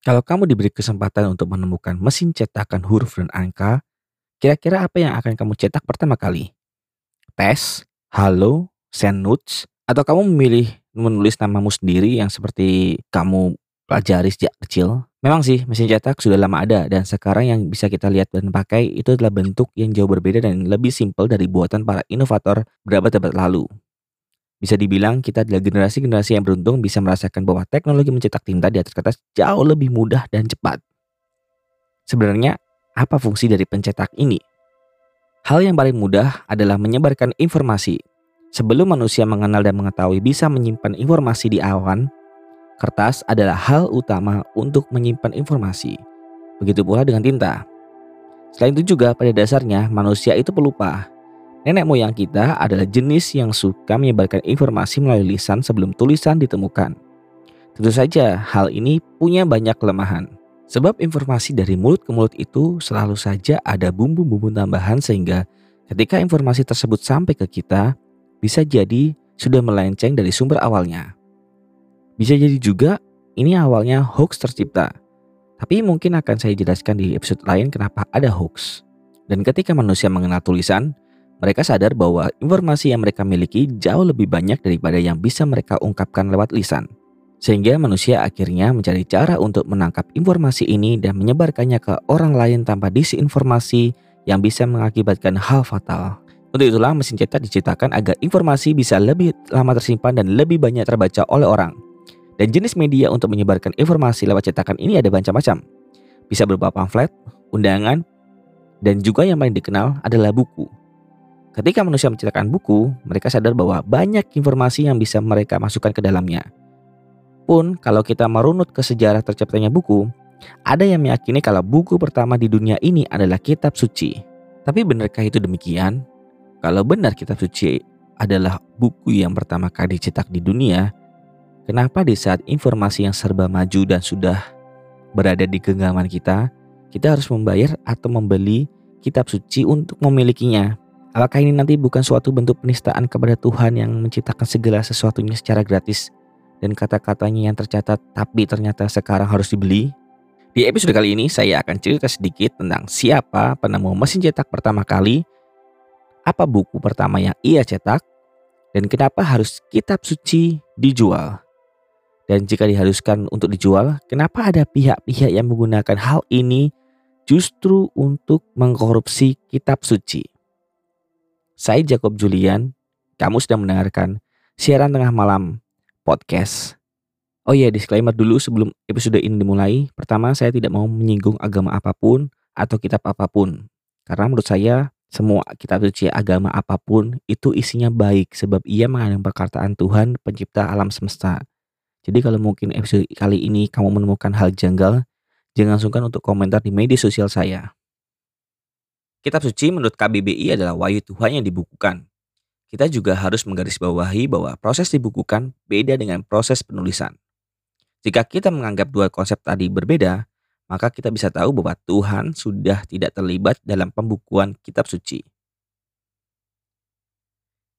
Kalau kamu diberi kesempatan untuk menemukan mesin cetakan huruf dan angka, kira-kira apa yang akan kamu cetak pertama kali? Tes, halo, send notes, atau kamu memilih menulis namamu sendiri yang seperti kamu pelajari sejak kecil? Memang sih, mesin cetak sudah lama ada dan sekarang yang bisa kita lihat dan pakai itu adalah bentuk yang jauh berbeda dan lebih simpel dari buatan para inovator berabad-abad lalu. Bisa dibilang kita adalah generasi-generasi yang beruntung bisa merasakan bahwa teknologi mencetak tinta di atas kertas jauh lebih mudah dan cepat. Sebenarnya, apa fungsi dari pencetak ini? Hal yang paling mudah adalah menyebarkan informasi. Sebelum manusia mengenal dan mengetahui bisa menyimpan informasi di awan, kertas adalah hal utama untuk menyimpan informasi. Begitu pula dengan tinta. Selain itu juga pada dasarnya manusia itu pelupa Nenek moyang kita adalah jenis yang suka menyebarkan informasi melalui lisan sebelum tulisan ditemukan. Tentu saja hal ini punya banyak kelemahan. Sebab informasi dari mulut ke mulut itu selalu saja ada bumbu-bumbu tambahan sehingga ketika informasi tersebut sampai ke kita, bisa jadi sudah melenceng dari sumber awalnya. Bisa jadi juga ini awalnya hoax tercipta. Tapi mungkin akan saya jelaskan di episode lain kenapa ada hoax. Dan ketika manusia mengenal tulisan, mereka sadar bahwa informasi yang mereka miliki jauh lebih banyak daripada yang bisa mereka ungkapkan lewat lisan. Sehingga manusia akhirnya mencari cara untuk menangkap informasi ini dan menyebarkannya ke orang lain tanpa disinformasi yang bisa mengakibatkan hal fatal. Untuk itulah mesin cetak diciptakan agar informasi bisa lebih lama tersimpan dan lebih banyak terbaca oleh orang. Dan jenis media untuk menyebarkan informasi lewat cetakan ini ada macam-macam. Bisa berupa pamflet, undangan, dan juga yang paling dikenal adalah buku. Ketika manusia menciptakan buku, mereka sadar bahwa banyak informasi yang bisa mereka masukkan ke dalamnya. Pun kalau kita merunut ke sejarah terciptanya buku, ada yang meyakini kalau buku pertama di dunia ini adalah kitab suci. Tapi benarkah itu demikian? Kalau benar kitab suci adalah buku yang pertama kali dicetak di dunia, kenapa di saat informasi yang serba maju dan sudah berada di genggaman kita, kita harus membayar atau membeli kitab suci untuk memilikinya? Apakah ini nanti bukan suatu bentuk penistaan kepada Tuhan yang menciptakan segala sesuatunya secara gratis dan kata-katanya yang tercatat tapi ternyata sekarang harus dibeli? Di episode kali ini saya akan cerita sedikit tentang siapa penemu mesin cetak pertama kali, apa buku pertama yang ia cetak, dan kenapa harus kitab suci dijual. Dan jika diharuskan untuk dijual, kenapa ada pihak-pihak yang menggunakan hal ini justru untuk mengkorupsi kitab suci? Saya Jacob Julian, kamu sedang mendengarkan siaran tengah malam podcast. Oh iya, disclaimer dulu sebelum episode ini dimulai. Pertama, saya tidak mau menyinggung agama apa pun atau kitab apa pun. Karena menurut saya, semua kitab suci agama apa pun itu isinya baik sebab ia mengandung perkataan Tuhan pencipta alam semesta. Jadi kalau mungkin episode kali ini kamu menemukan hal janggal, jangan sungkan untuk komentar di media sosial saya. Kitab suci menurut KBBI adalah wahyu Tuhan yang dibukukan. Kita juga harus menggarisbawahi bahwa proses dibukukan beda dengan proses penulisan. Jika kita menganggap dua konsep tadi berbeda, maka kita bisa tahu bahwa Tuhan sudah tidak terlibat dalam pembukuan kitab suci.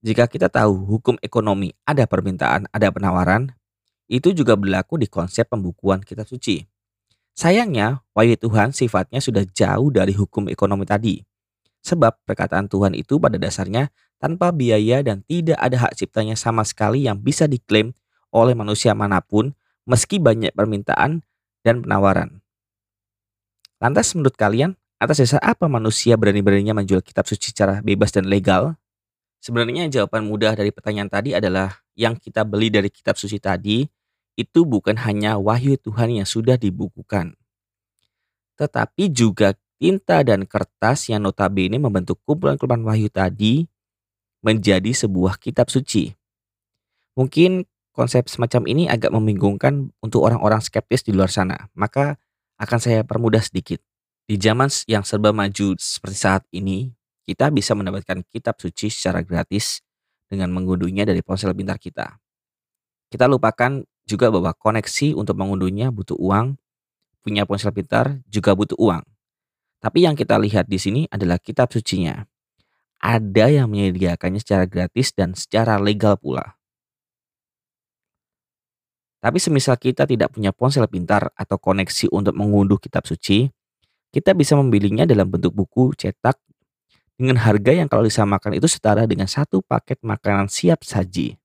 Jika kita tahu hukum ekonomi ada permintaan, ada penawaran, itu juga berlaku di konsep pembukuan kitab suci. Sayangnya, wahyu Tuhan sifatnya sudah jauh dari hukum ekonomi tadi. Sebab perkataan Tuhan itu pada dasarnya tanpa biaya dan tidak ada hak ciptanya sama sekali yang bisa diklaim oleh manusia mana pun meski banyak permintaan dan penawaran. Lantas menurut kalian, atas dasar apa manusia berani-beraninya menjual kitab suci secara bebas dan legal? Sebenarnya jawaban mudah dari pertanyaan tadi adalah yang kita beli dari kitab suci tadi itu bukan hanya wahyu Tuhan yang sudah dibukukan. Tetapi juga tinta dan kertas yang notabene membentuk kumpulan-kumpulan wahyu tadi menjadi sebuah kitab suci. Mungkin konsep semacam ini agak membingungkan untuk orang-orang skeptis di luar sana, maka akan saya permudah sedikit. Di zaman yang serba maju seperti saat ini, kita bisa mendapatkan kitab suci secara gratis dengan mengunduhnya dari ponsel pintar kita. Kita lupakan juga bahwa koneksi untuk mengunduhnya butuh uang, punya ponsel pintar juga butuh uang. Tapi yang kita lihat di sini adalah kitab sucinya. Ada yang menyediakannya secara gratis dan secara legal pula. Tapi semisal kita tidak punya ponsel pintar atau koneksi untuk mengunduh kitab suci, kita bisa membelinya dalam bentuk buku cetak dengan harga yang kalau disamakan itu setara dengan satu paket makanan siap saji.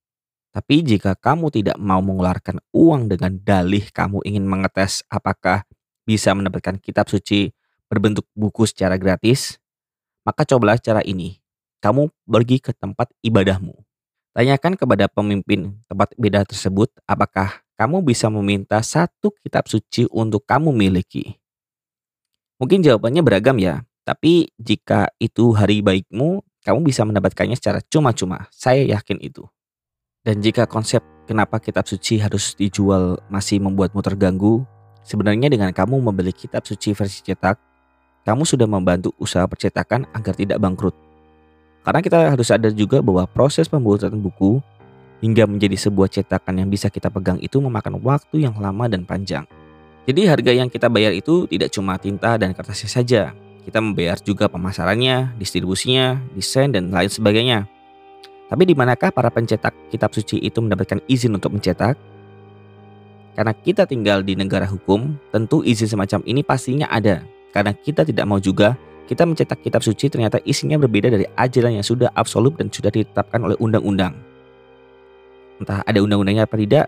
Tapi jika kamu tidak mau mengeluarkan uang dengan dalih kamu ingin mengetes apakah bisa mendapatkan kitab suci berbentuk buku secara gratis, maka cobalah cara ini. Kamu pergi ke tempat ibadahmu. Tanyakan kepada pemimpin tempat ibadah tersebut apakah kamu bisa meminta satu kitab suci untuk kamu miliki. Mungkin jawabannya beragam ya, tapi jika itu hari baikmu, kamu bisa mendapatkannya secara cuma-cuma. Saya yakin itu. Dan jika konsep kenapa kitab suci harus dijual masih membuatmu terganggu, sebenarnya dengan kamu membeli kitab suci versi cetak, kamu sudah membantu usaha percetakan agar tidak bangkrut. Karena kita harus sadar juga bahwa proses pembuatan buku hingga menjadi sebuah cetakan yang bisa kita pegang itu memakan waktu yang lama dan panjang. Jadi harga yang kita bayar itu tidak cuma tinta dan kertasnya saja, kita membayar juga pemasarannya, distribusinya, desain, dan lain sebagainya. Tapi di manakah para pencetak kitab suci itu mendapatkan izin untuk mencetak? Karena kita tinggal di negara hukum, tentu izin semacam ini pastinya ada. Karena kita tidak mau juga kita mencetak kitab suci ternyata isinya berbeda dari ajaran yang sudah absolut dan sudah ditetapkan oleh undang-undang. Entah ada undang-undangnya apa tidak,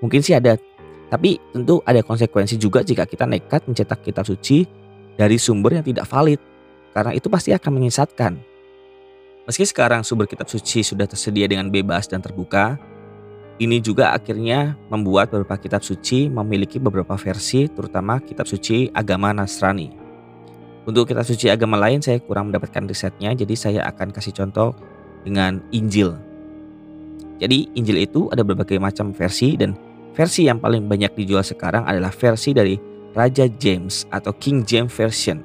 mungkin sih ada. Tapi tentu ada konsekuensi juga jika kita nekat mencetak kitab suci dari sumber yang tidak valid, karena itu pasti akan menyesatkan. Meski sekarang sumber kitab suci sudah tersedia dengan bebas dan terbuka, ini juga akhirnya membuat beberapa kitab suci memiliki beberapa versi, terutama kitab suci agama Nasrani. Untuk kitab suci agama lain saya kurang mendapatkan risetnya, jadi saya akan kasih contoh dengan Injil. Jadi Injil itu ada berbagai macam versi dan versi yang paling banyak dijual sekarang adalah versi dari Raja James atau King James Version.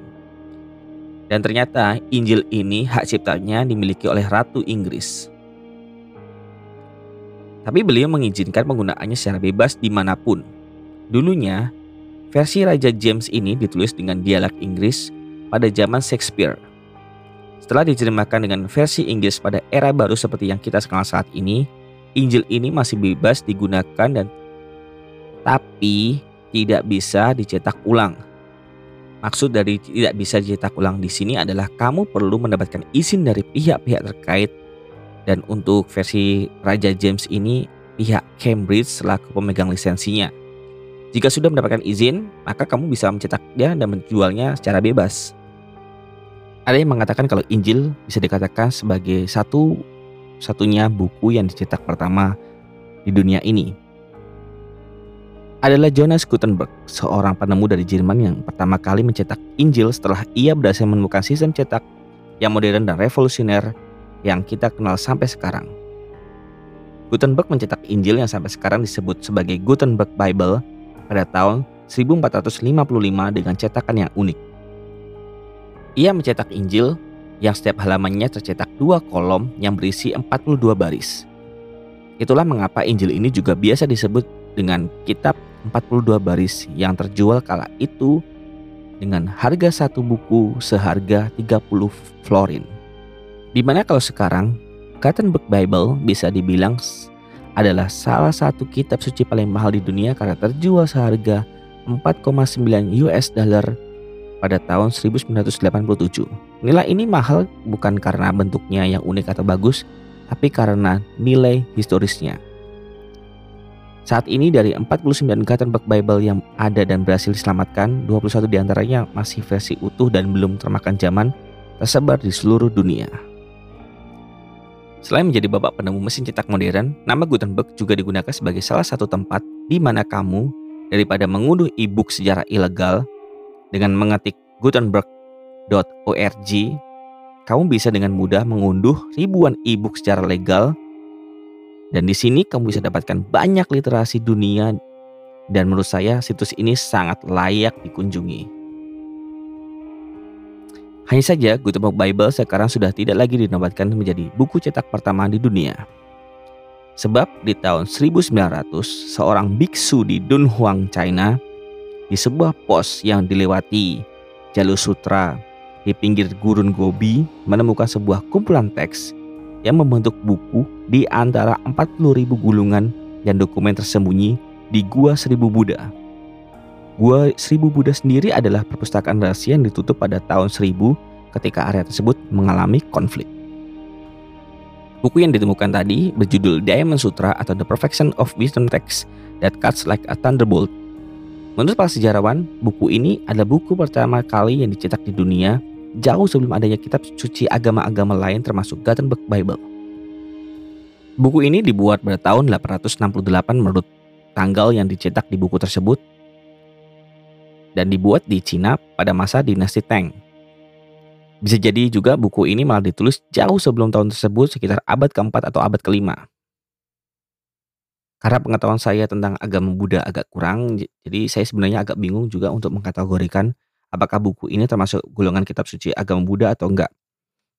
Dan ternyata Injil ini hak ciptanya dimiliki oleh Ratu Inggris. Tapi beliau mengizinkan penggunaannya secara bebas di mana pun. Dulunya, versi Raja James ini ditulis dengan dialek Inggris pada zaman Shakespeare. Setelah diterjemahkan dengan versi Inggris pada era baru seperti yang kita kenal saat ini, Injil ini masih bebas digunakan dan tapi tidak bisa dicetak ulang. Maksud dari tidak bisa dicetak ulang di sini adalah kamu perlu mendapatkan izin dari pihak-pihak terkait dan untuk versi Raja James ini pihak Cambridge selaku pemegang lisensinya. Jika sudah mendapatkan izin, maka kamu bisa mencetaknya dan menjualnya secara bebas. Ada yang mengatakan kalau Injil bisa dikatakan sebagai satu satunya buku yang dicetak pertama di dunia ini adalah Jonas Gutenberg, seorang penemu dari Jerman yang pertama kali mencetak Injil setelah ia berhasil menemukan sistem cetak yang modern dan revolusioner yang kita kenal sampai sekarang. Gutenberg mencetak Injil yang sampai sekarang disebut sebagai Gutenberg Bible pada tahun 1455 dengan cetakan yang unik. Ia mencetak Injil yang setiap halamannya tercetak dua kolom yang berisi 42 baris. Itulah mengapa Injil ini juga biasa disebut dengan kitab 42 baris yang terjual kala itu dengan harga satu buku seharga 30 florin. Di mana kalau sekarang Gutenberg Bible bisa dibilang adalah salah satu kitab suci paling mahal di dunia karena terjual seharga 4,9 US dollar pada tahun 1987. Nilai ini mahal bukan karena bentuknya yang unik atau bagus, tapi karena nilai historisnya. Saat ini dari 49 Gutenberg Bible yang ada dan berhasil diselamatkan, 21 di antaranya masih versi utuh dan belum termakan zaman, tersebar di seluruh dunia. Selain menjadi bapak penemu mesin cetak modern, nama Gutenberg juga digunakan sebagai salah satu tempat di mana kamu, daripada mengunduh e-book secara ilegal, dengan mengetik gutenberg.org, kamu bisa dengan mudah mengunduh ribuan e-book secara legal dan di sini kamu bisa dapatkan banyak literasi dunia dan menurut saya situs ini sangat layak dikunjungi. Hanya saja Gutenberg Bible sekarang sudah tidak lagi dinobatkan menjadi buku cetak pertama di dunia. Sebab di tahun 1900 seorang biksu di Dunhuang, China di sebuah pos yang dilewati jalur sutra di pinggir gurun Gobi menemukan sebuah kumpulan teks yang membentuk buku di antara 40.000 gulungan dan dokumen tersembunyi di Gua Seribu Buddha. Gua Seribu Buddha sendiri adalah perpustakaan rahasia yang ditutup pada tahun 1000 ketika area tersebut mengalami konflik. Buku yang ditemukan tadi berjudul Diamond Sutra atau The Perfection of Wisdom Text That Cuts Like a Thunderbolt. Menurut para sejarawan, buku ini adalah buku pertama kali yang dicetak di dunia jauh sebelum adanya kitab suci agama-agama lain termasuk Gutenberg Bible. Buku ini dibuat pada tahun 868 menurut tanggal yang dicetak di buku tersebut dan dibuat di Cina pada masa dinasti Tang. Bisa jadi juga buku ini malah ditulis jauh sebelum tahun tersebut sekitar abad keempat atau abad kelima. Karena pengetahuan saya tentang agama Buddha agak kurang, jadi saya sebenarnya agak bingung juga untuk mengkategorikan apakah buku ini termasuk golongan kitab suci agama Buddha atau enggak.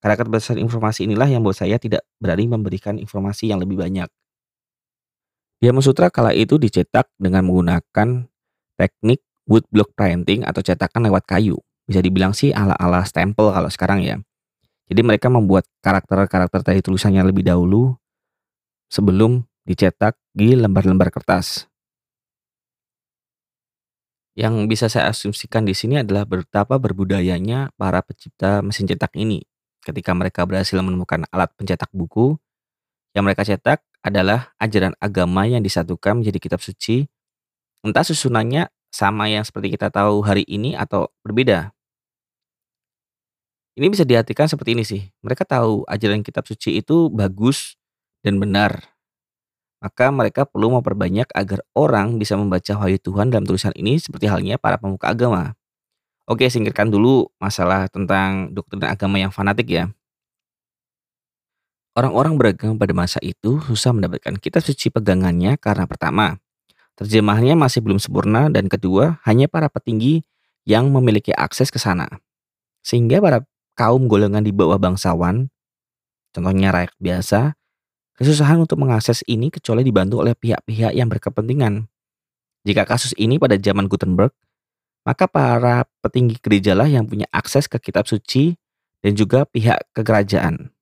Karena keterbatasan informasi inilah yang buat saya tidak berani memberikan informasi yang lebih banyak. Yama Sutra kala itu dicetak dengan menggunakan teknik woodblock printing atau cetakan lewat kayu. Bisa dibilang sih ala-ala stempel kalau sekarang ya. Jadi mereka membuat karakter-karakter dari tulisannya lebih dahulu sebelum dicetak di lembar-lembar kertas. Yang bisa saya asumsikan di sini adalah betapa berbudayanya para pencipta mesin cetak ini. Ketika mereka berhasil menemukan alat pencetak buku, yang mereka cetak adalah ajaran agama yang disatukan menjadi kitab suci. Entah susunannya sama yang seperti kita tahu hari ini atau berbeda? Ini bisa diartikan seperti ini sih, mereka tahu ajaran kitab suci itu bagus dan benar. Maka mereka perlu memperbanyak agar orang bisa membaca wahyu Tuhan dalam tulisan ini seperti halnya para pemuka agama. Oke, singkirkan dulu masalah tentang doktrin agama yang fanatik ya. Orang-orang beragama pada masa itu susah mendapatkan kitab suci pegangannya karena pertama, Terjemahannya masih belum sempurna dan kedua, hanya para petinggi yang memiliki akses ke sana. Sehingga para kaum golongan di bawah bangsawan, contohnya rakyat biasa, kesusahan untuk mengakses ini kecuali dibantu oleh pihak-pihak yang berkepentingan. Jika kasus ini pada zaman Gutenberg, maka para petinggi gereja lah yang punya akses ke kitab suci dan juga pihak kekerajaan.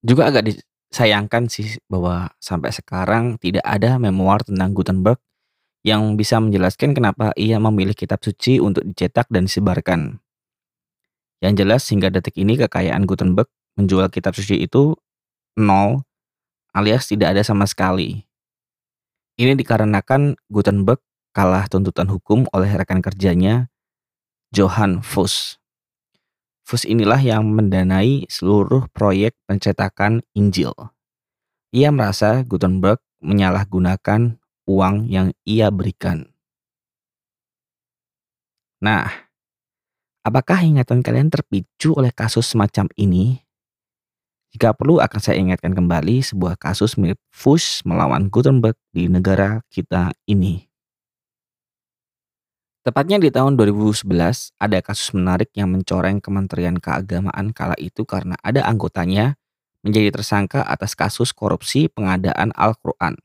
Juga agak sayangkan sih bahwa sampai sekarang tidak ada memoir tentang Gutenberg yang bisa menjelaskan kenapa ia memilih kitab suci untuk dicetak dan disebarkan. Yang jelas hingga detik ini kekayaan Gutenberg menjual kitab suci itu nol alias tidak ada sama sekali. Ini dikarenakan Gutenberg kalah tuntutan hukum oleh rekan kerjanya Johann Fuchs. Fuchs inilah yang mendanai seluruh proyek pencetakan Injil. Ia merasa Gutenberg menyalahgunakan uang yang ia berikan. Nah, apakah ingatan kalian terpicu oleh kasus semacam ini? Jika perlu akan saya ingatkan kembali sebuah kasus mirip Fuchs melawan Gutenberg di negara kita ini. Tepatnya di tahun 2011, ada kasus menarik yang mencoreng Kementerian Keagamaan kala itu karena ada anggotanya menjadi tersangka atas kasus korupsi pengadaan Al-Quran.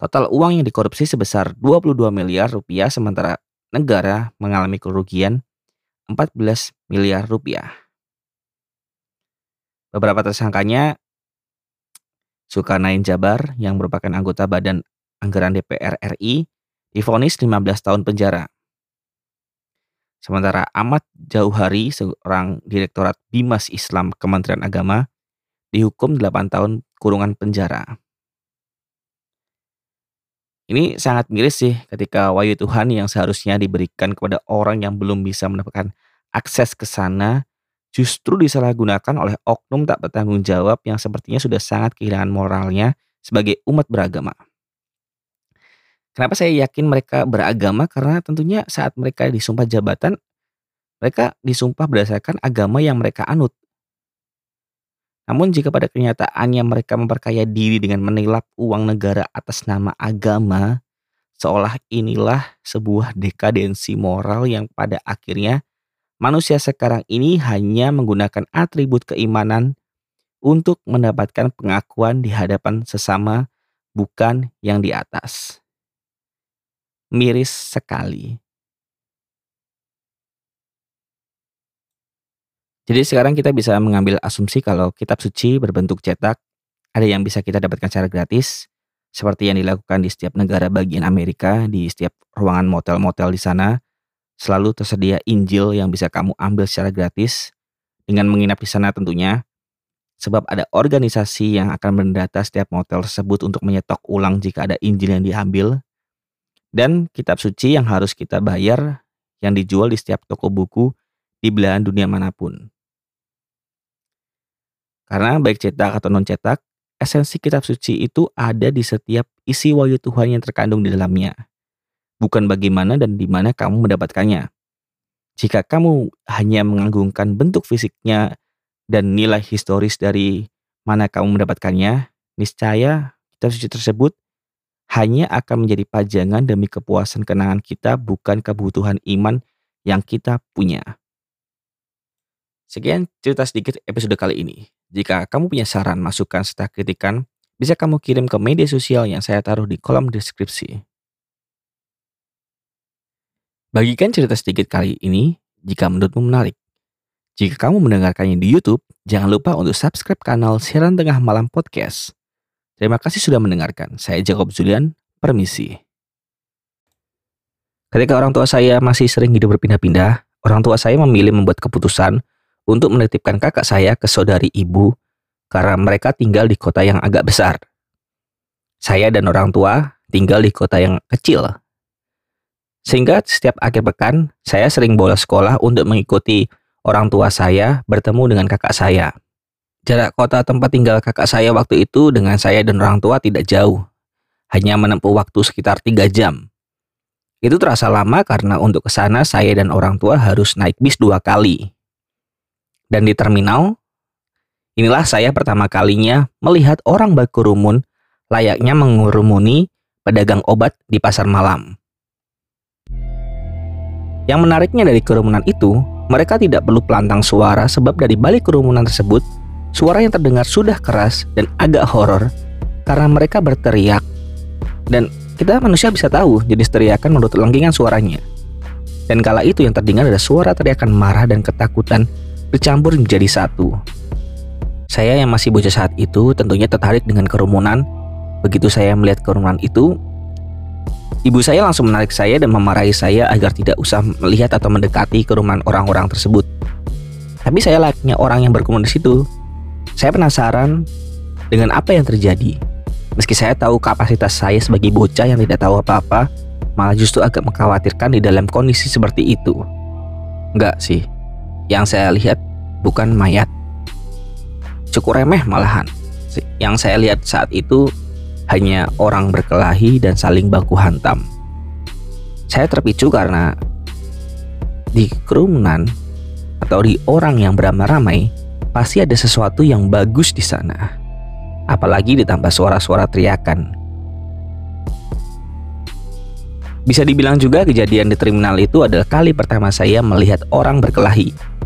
Total uang yang dikorupsi sebesar 22 miliar rupiah sementara negara mengalami kerugian 14 miliar rupiah. Beberapa tersangkanya Sukarnain Jabar yang merupakan anggota Badan Anggaran DPR RI difonis 15 tahun penjara. Sementara Ahmad Jauhari, seorang direktorat Bimas Islam Kementerian Agama, dihukum 8 tahun kurungan penjara. Ini sangat miris sih ketika wahyu Tuhan yang seharusnya diberikan kepada orang yang belum bisa mendapatkan akses ke sana justru disalahgunakan oleh oknum tak bertanggung jawab yang sepertinya sudah sangat kehilangan moralnya sebagai umat beragama. Kenapa saya yakin mereka beragama? Karena tentunya saat mereka disumpah jabatan, mereka disumpah berdasarkan agama yang mereka anut. Namun jika pada kenyataannya mereka memperkaya diri dengan menilap uang negara atas nama agama, seolah inilah sebuah dekadensi moral yang pada akhirnya manusia sekarang ini hanya menggunakan atribut keimanan untuk mendapatkan pengakuan di hadapan sesama, bukan yang di atas miris sekali. Jadi sekarang kita bisa mengambil asumsi kalau kitab suci berbentuk cetak ada yang bisa kita dapatkan secara gratis, seperti yang dilakukan di setiap negara bagian Amerika, di setiap ruangan motel-motel di sana, selalu tersedia Injil yang bisa kamu ambil secara gratis dengan menginap di sana tentunya. Sebab ada organisasi yang akan mendata setiap motel tersebut untuk menyetok ulang jika ada Injil yang diambil. Dan kitab suci yang harus kita bayar yang dijual di setiap toko buku di belahan dunia mana pun. Karena baik cetak atau non cetak, esensi kitab suci itu ada di setiap isi wahyu Tuhan yang terkandung di dalamnya. Bukan bagaimana dan di mana kamu mendapatkannya. Jika kamu hanya menganggungkan bentuk fisiknya dan nilai historis dari mana kamu mendapatkannya, niscaya kitab suci tersebut hanya akan menjadi pajangan demi kepuasan kenangan kita bukan kebutuhan iman yang kita punya. Sekian cerita sedikit episode kali ini. Jika kamu punya saran, masukan, serta kritikan, bisa kamu kirim ke media sosial yang saya taruh di kolom deskripsi. Bagikan cerita sedikit kali ini jika menurutmu menarik. Jika kamu mendengarkannya di YouTube, jangan lupa untuk subscribe kanal Siaran Tengah Malam Podcast. Terima kasih sudah mendengarkan. Saya Jacob Julian, permisi. Ketika orang tua saya masih sering hidup berpindah-pindah, orang tua saya memilih membuat keputusan untuk menitipkan kakak saya ke saudari ibu karena mereka tinggal di kota yang agak besar. Saya dan orang tua tinggal di kota yang kecil. Sehingga setiap akhir pekan, saya sering bolos sekolah untuk mengikuti orang tua saya bertemu dengan kakak saya. Jarak kota tempat tinggal kakak saya waktu itu dengan saya dan orang tua tidak jauh. Hanya menempuh waktu sekitar tiga jam. Itu terasa lama karena untuk ke sana saya dan orang tua harus naik bis dua kali. Dan di terminal, inilah saya pertama kalinya melihat orang berkerumun layaknya mengurumuni pedagang obat di pasar malam. Yang menariknya dari kerumunan itu, mereka tidak perlu pelantang suara sebab dari balik kerumunan tersebut, suara yang terdengar sudah keras dan agak horor karena mereka berteriak. Dan kita manusia bisa tahu jenis teriakan menurut lengkingan suaranya. Dan kala itu yang terdengar adalah suara teriakan marah dan ketakutan bercampur menjadi satu. Saya yang masih bocah saat itu tentunya tertarik dengan kerumunan. Begitu saya melihat kerumunan itu, ibu saya langsung menarik saya dan memarahi saya agar tidak usah melihat atau mendekati kerumunan orang-orang tersebut. Tapi saya layaknya orang yang berkerumun di situ. Saya penasaran dengan apa yang terjadi. Meski saya tahu kapasitas saya sebagai bocah yang tidak tahu apa-apa, malah justru agak mengkhawatirkan di dalam kondisi seperti itu. Enggak sih, yang saya lihat bukan mayat. Cukup remeh malahan. Yang saya lihat saat itu hanya orang berkelahi dan saling baku hantam. Saya terpicu karena di kerumunan atau di orang yang beramai-ramai pasti ada sesuatu yang bagus di sana. Apalagi ditambah suara-suara teriakan. Bisa dibilang juga kejadian di terminal itu adalah kali pertama saya melihat orang berkelahi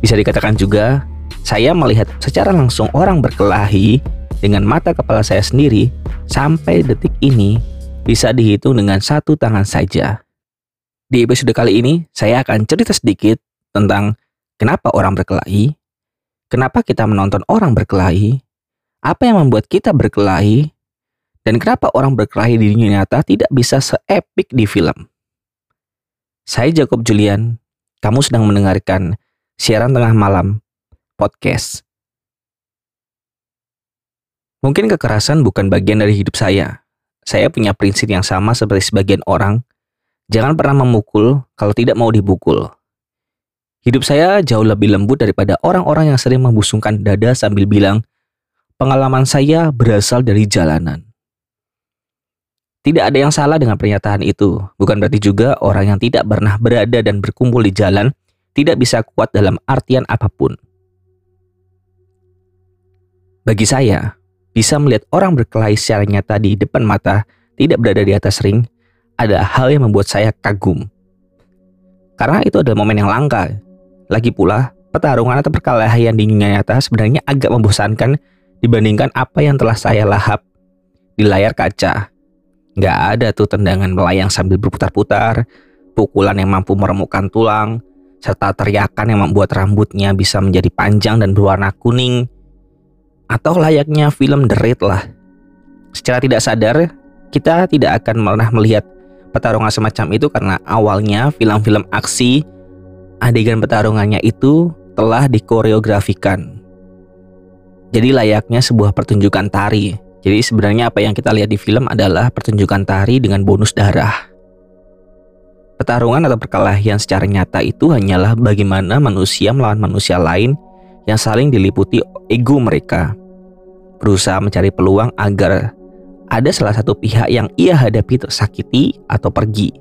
bisa dikatakan juga, saya melihat secara langsung orang berkelahi dengan mata kepala saya sendiri sampai detik ini bisa dihitung dengan satu tangan saja. Di episode kali ini, saya akan cerita sedikit tentang kenapa orang berkelahi, kenapa kita menonton orang berkelahi, apa yang membuat kita berkelahi, dan kenapa orang berkelahi di dunia nyata tidak bisa seepik di film. Saya Jacob Julian, kamu sedang mendengarkan siaran tengah malam, podcast. Mungkin kekerasan bukan bagian dari hidup saya. Saya punya prinsip yang sama seperti sebagian orang. Jangan pernah memukul kalau tidak mau dibukul. Hidup saya jauh lebih lembut daripada orang-orang yang sering membusungkan dada sambil bilang, pengalaman saya berasal dari jalanan. Tidak ada yang salah dengan pernyataan itu. Bukan berarti juga orang yang tidak pernah berada dan berkumpul di jalan tidak bisa kuat dalam artian apa pun. Bagi saya, bisa melihat orang berkelahi secara nyata di depan mata, tidak berada di atas ring, ada hal yang membuat saya kagum. Karena itu adalah momen yang langka. Lagi pula, pertarungan atau perkelahian di dunia nyata sebenarnya agak membosankan dibandingkan apa yang telah saya lahap di layar kaca. Gak ada tuh tendangan melayang sambil berputar-putar, pukulan yang mampu meremukkan tulang, serta teriakan yang membuat rambutnya bisa menjadi panjang dan berwarna kuning, atau layaknya film The Raid lah. Secara tidak sadar, kita tidak akan pernah melihat pertarungan semacam itu karena awalnya film-film aksi adegan pertarungannya itu telah dikoreografikan. Jadi layaknya sebuah pertunjukan tari. Jadi sebenarnya apa yang kita lihat di film adalah pertunjukan tari dengan bonus darah. Pertarungan atau perkelahian secara nyata itu hanyalah bagaimana manusia melawan manusia lain yang saling diliputi ego mereka. Berusaha mencari peluang agar ada salah satu pihak yang ia hadapi tersakiti atau pergi.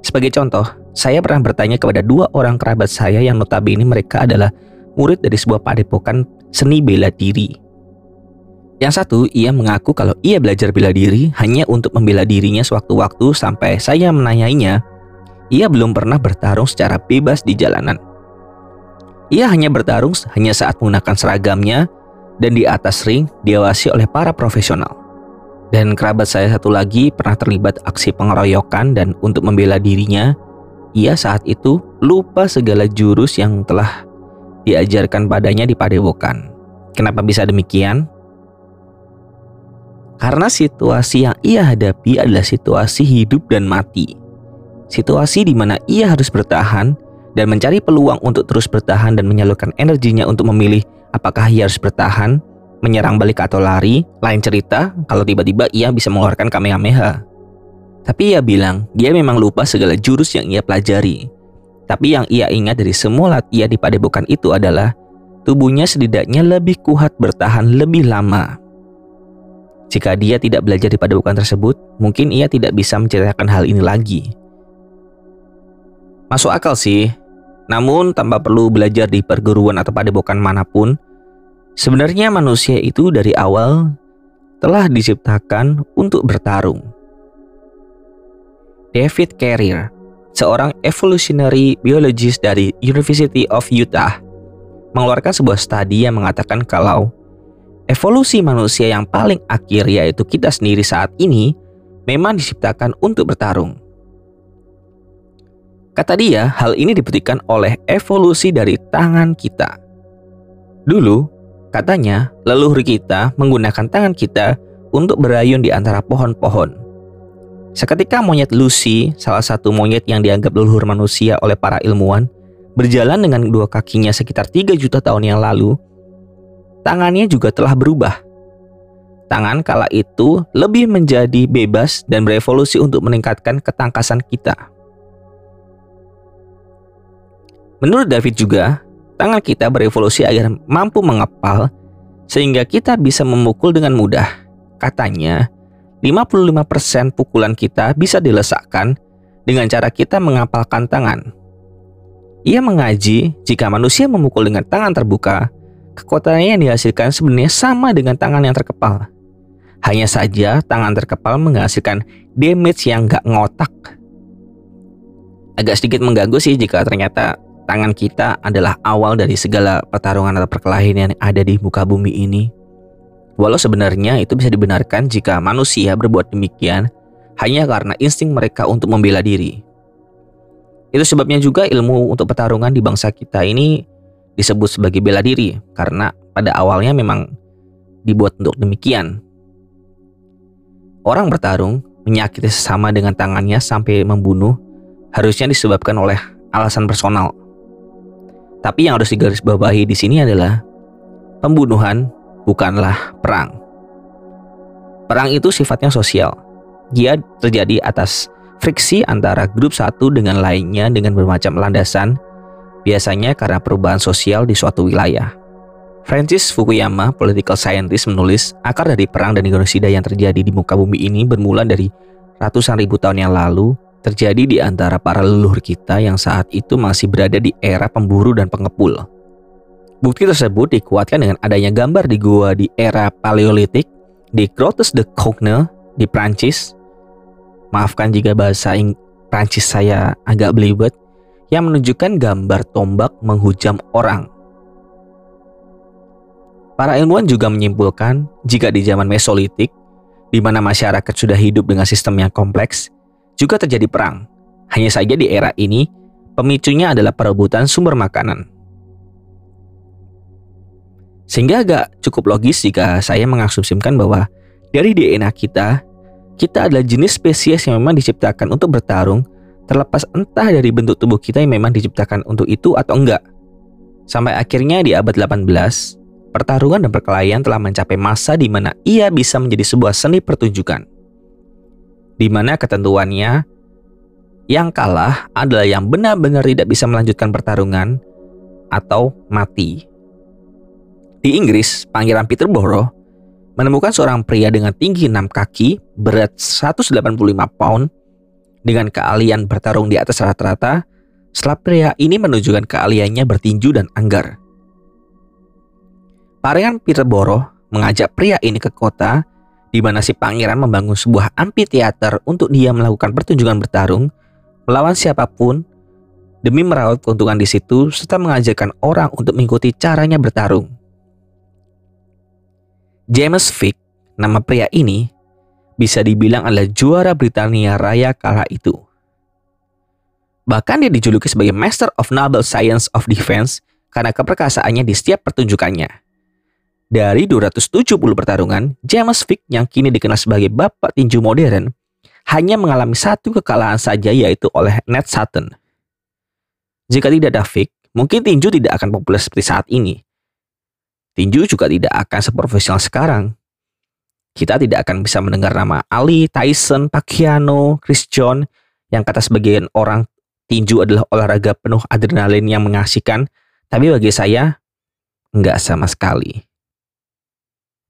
Sebagai contoh, saya pernah bertanya kepada dua orang kerabat saya yang notabene mereka adalah murid dari sebuah padepokan seni bela diri. Yang satu, ia mengaku kalau ia belajar bela diri hanya untuk membela dirinya sewaktu-waktu sampai saya menanyainya, ia belum pernah bertarung secara bebas di jalanan. Ia hanya bertarung hanya saat menggunakan seragamnya dan di atas ring diawasi oleh para profesional. Dan kerabat saya satu lagi pernah terlibat aksi pengeroyokan dan untuk membela dirinya, ia saat itu lupa segala jurus yang telah diajarkan padanya di padepokan. Kenapa bisa demikian? Karena situasi yang ia hadapi adalah situasi hidup dan mati. Situasi di mana ia harus bertahan dan mencari peluang untuk terus bertahan dan menyalurkan energinya untuk memilih apakah ia harus bertahan menyerang balik atau lari, lain cerita kalau tiba-tiba ia bisa mengeluarkan Kamehameha. Tapi ia bilang dia memang lupa segala jurus yang ia pelajari. Tapi yang ia ingat dari semua latihan di padepokan itu adalah tubuhnya setidaknya lebih kuat bertahan lebih lama. Jika dia tidak belajar di padepokan tersebut, mungkin ia tidak bisa menceritakan hal ini lagi. Masuk akal sih, namun tanpa perlu belajar di perguruan atau padepokan mana pun, Sebenarnya manusia itu dari awal telah diciptakan untuk bertarung. David Carrier, seorang evolutionary biologist dari University of Utah, mengeluarkan sebuah studi yang mengatakan kalau evolusi manusia yang paling akhir yaitu kita sendiri saat ini memang diciptakan untuk bertarung. Kata dia, hal ini dibuktikan oleh evolusi dari tangan kita. Dulu, Katanya, leluhur kita menggunakan tangan kita untuk berayun di antara pohon-pohon. Seketika monyet Lucy, salah satu monyet yang dianggap leluhur manusia oleh para ilmuwan, berjalan dengan dua kakinya sekitar 3 juta tahun yang lalu, tangannya juga telah berubah. Tangan kala itu lebih menjadi bebas dan berevolusi untuk meningkatkan ketangkasan kita. Menurut David juga, Tangan kita berevolusi agar mampu mengepal sehingga kita bisa memukul dengan mudah. Katanya, 55% pukulan kita bisa dilesakkan dengan cara kita mengapalkan tangan. Ia mengaji jika manusia memukul dengan tangan terbuka, kekuatannya yang dihasilkan sebenarnya sama dengan tangan yang terkepal. Hanya saja tangan terkepal menghasilkan damage yang gak ngotak. Agak sedikit mengganggu sih jika ternyata tangan kita adalah awal dari segala pertarungan atau perkelahian yang ada di muka bumi ini. Walau sebenarnya itu bisa dibenarkan jika manusia berbuat demikian hanya karena insting mereka untuk membela diri. Itu sebabnya juga ilmu untuk pertarungan di bangsa kita ini disebut sebagai bela diri karena pada awalnya memang dibuat untuk demikian. Orang bertarung menyakiti sesama dengan tangannya sampai membunuh harusnya disebabkan oleh alasan personal tapi yang harus digarisbawahi di sini adalah pembunuhan bukanlah perang. Perang itu sifatnya sosial. Dia terjadi atas friksi antara grup satu dengan lainnya dengan bermacam landasan, biasanya karena perubahan sosial di suatu wilayah. Francis Fukuyama, political scientist, menulis akar dari perang dan genosida yang terjadi di muka bumi ini bermula dari ratusan ribu tahun yang lalu terjadi di antara para leluhur kita yang saat itu masih berada di era pemburu dan pengepul. Bukti tersebut dikuatkan dengan adanya gambar di gua di era Paleolitik di Grottes de Cogne di Prancis. Maafkan jika bahasa Ing Prancis saya agak belibet yang menunjukkan gambar tombak menghujam orang. Para ilmuwan juga menyimpulkan jika di zaman Mesolitik, di mana masyarakat sudah hidup dengan sistem yang kompleks, juga terjadi perang. Hanya saja di era ini, pemicunya adalah perebutan sumber makanan. Sehingga agak cukup logis jika saya mengasumsikan bahwa Dari DNA kita, kita adalah jenis spesies yang memang diciptakan untuk bertarung, terlepas entah dari bentuk tubuh kita yang memang diciptakan untuk itu atau enggak. Sampai akhirnya di abad 18, pertarungan dan perkelahian telah mencapai masa di mana ia bisa menjadi sebuah seni pertunjukan. Di mana ketentuannya, yang kalah adalah yang benar-benar tidak bisa melanjutkan pertarungan atau mati. Di Inggris, Pangeran Peterborough menemukan seorang pria dengan tinggi 6 kaki, berat 185 pound, dengan keahlian bertarung di atas rata-rata, setelah pria ini menunjukkan keahliannya bertinju dan anggar. Pangeran Peterborough mengajak pria ini ke kota di mana si pangeran membangun sebuah amphitheater untuk dia melakukan pertunjukan bertarung melawan siapa pun demi merawat keuntungan di situ serta mengajarkan orang untuk mengikuti caranya bertarung. James Vick, nama pria ini, bisa dibilang adalah juara Britania Raya kala itu. Bahkan dia dijuluki sebagai Master of Noble Science of Defense karena keperkasaannya di setiap pertunjukannya. Dari 270 pertarungan, James Vick yang kini dikenal sebagai bapak tinju modern, hanya mengalami satu kekalahan saja yaitu oleh Ned Sutton. Jika tidak ada Vick, mungkin tinju tidak akan populer seperti saat ini. Tinju juga tidak akan seprofesional sekarang. Kita tidak akan bisa mendengar nama Ali, Tyson, Pacquiao, Chris John yang kata sebagian orang tinju adalah olahraga penuh adrenalin yang mengasihkan, tapi bagi saya enggak sama sekali.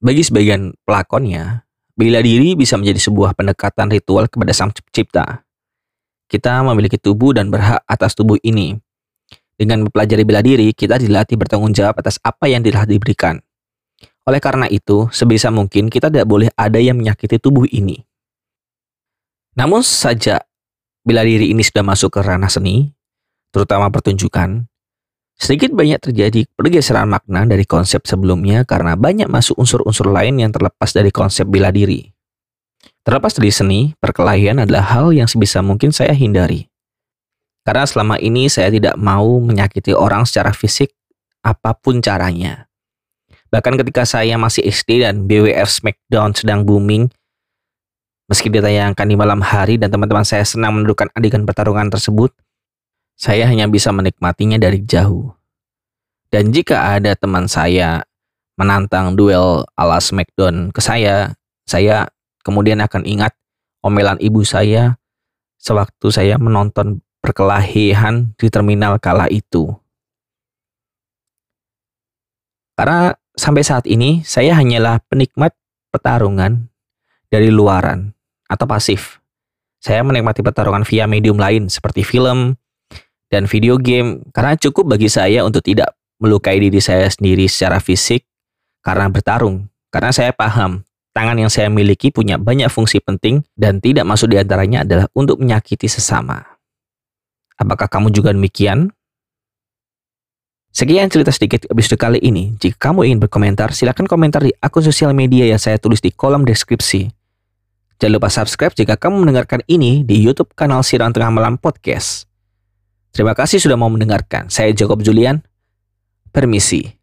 Bagi sebagian pelakonnya, bila diri bisa menjadi sebuah pendekatan ritual kepada sang pencipta. Kita memiliki tubuh dan berhak atas tubuh ini, dengan mempelajari bela diri, kita dilatih bertanggung jawab atas apa yang telah diberikan. Oleh karena itu, sebisa mungkin kita tidak boleh ada yang menyakiti tubuh ini. Namun saja, bila diri ini sudah masuk ke ranah seni, terutama pertunjukan, sedikit banyak terjadi pergeseran makna dari konsep sebelumnya karena banyak masuk unsur-unsur lain yang terlepas dari konsep bela diri. Terlepas dari seni, perkelahian adalah hal yang sebisa mungkin saya hindari. Karena selama ini saya tidak mau menyakiti orang secara fisik apa pun caranya. Bahkan ketika saya masih SD dan BWF Smackdown sedang booming, meski ditayangkan di malam hari dan teman-teman saya senang mendudukan adegan pertarungan tersebut, saya hanya bisa menikmatinya dari jauh. Dan jika ada teman saya menantang duel ala Smackdown ke saya, saya kemudian akan ingat omelan ibu saya sewaktu saya menonton perkelahian di terminal kala itu. Karena sampai saat ini saya hanyalah penikmat pertarungan dari luaran atau pasif. Saya menikmati pertarungan via medium lain seperti film dan video game karena cukup bagi saya untuk tidak melukai diri saya sendiri secara fisik karena bertarung. Karena saya paham tangan yang saya miliki punya banyak fungsi penting dan tidak masuk di antaranya adalah untuk menyakiti sesama. Apakah kamu juga demikian? Sekian cerita sedikit episode kali ini. Jika kamu ingin berkomentar, silakan komentar di akun sosial media yang saya tulis di kolom deskripsi. Jangan lupa subscribe jika kamu mendengarkan ini di YouTube kanal Sirang Tengah Malam Podcast. Terima kasih sudah mau mendengarkan. Saya Jacob Julian. Permisi.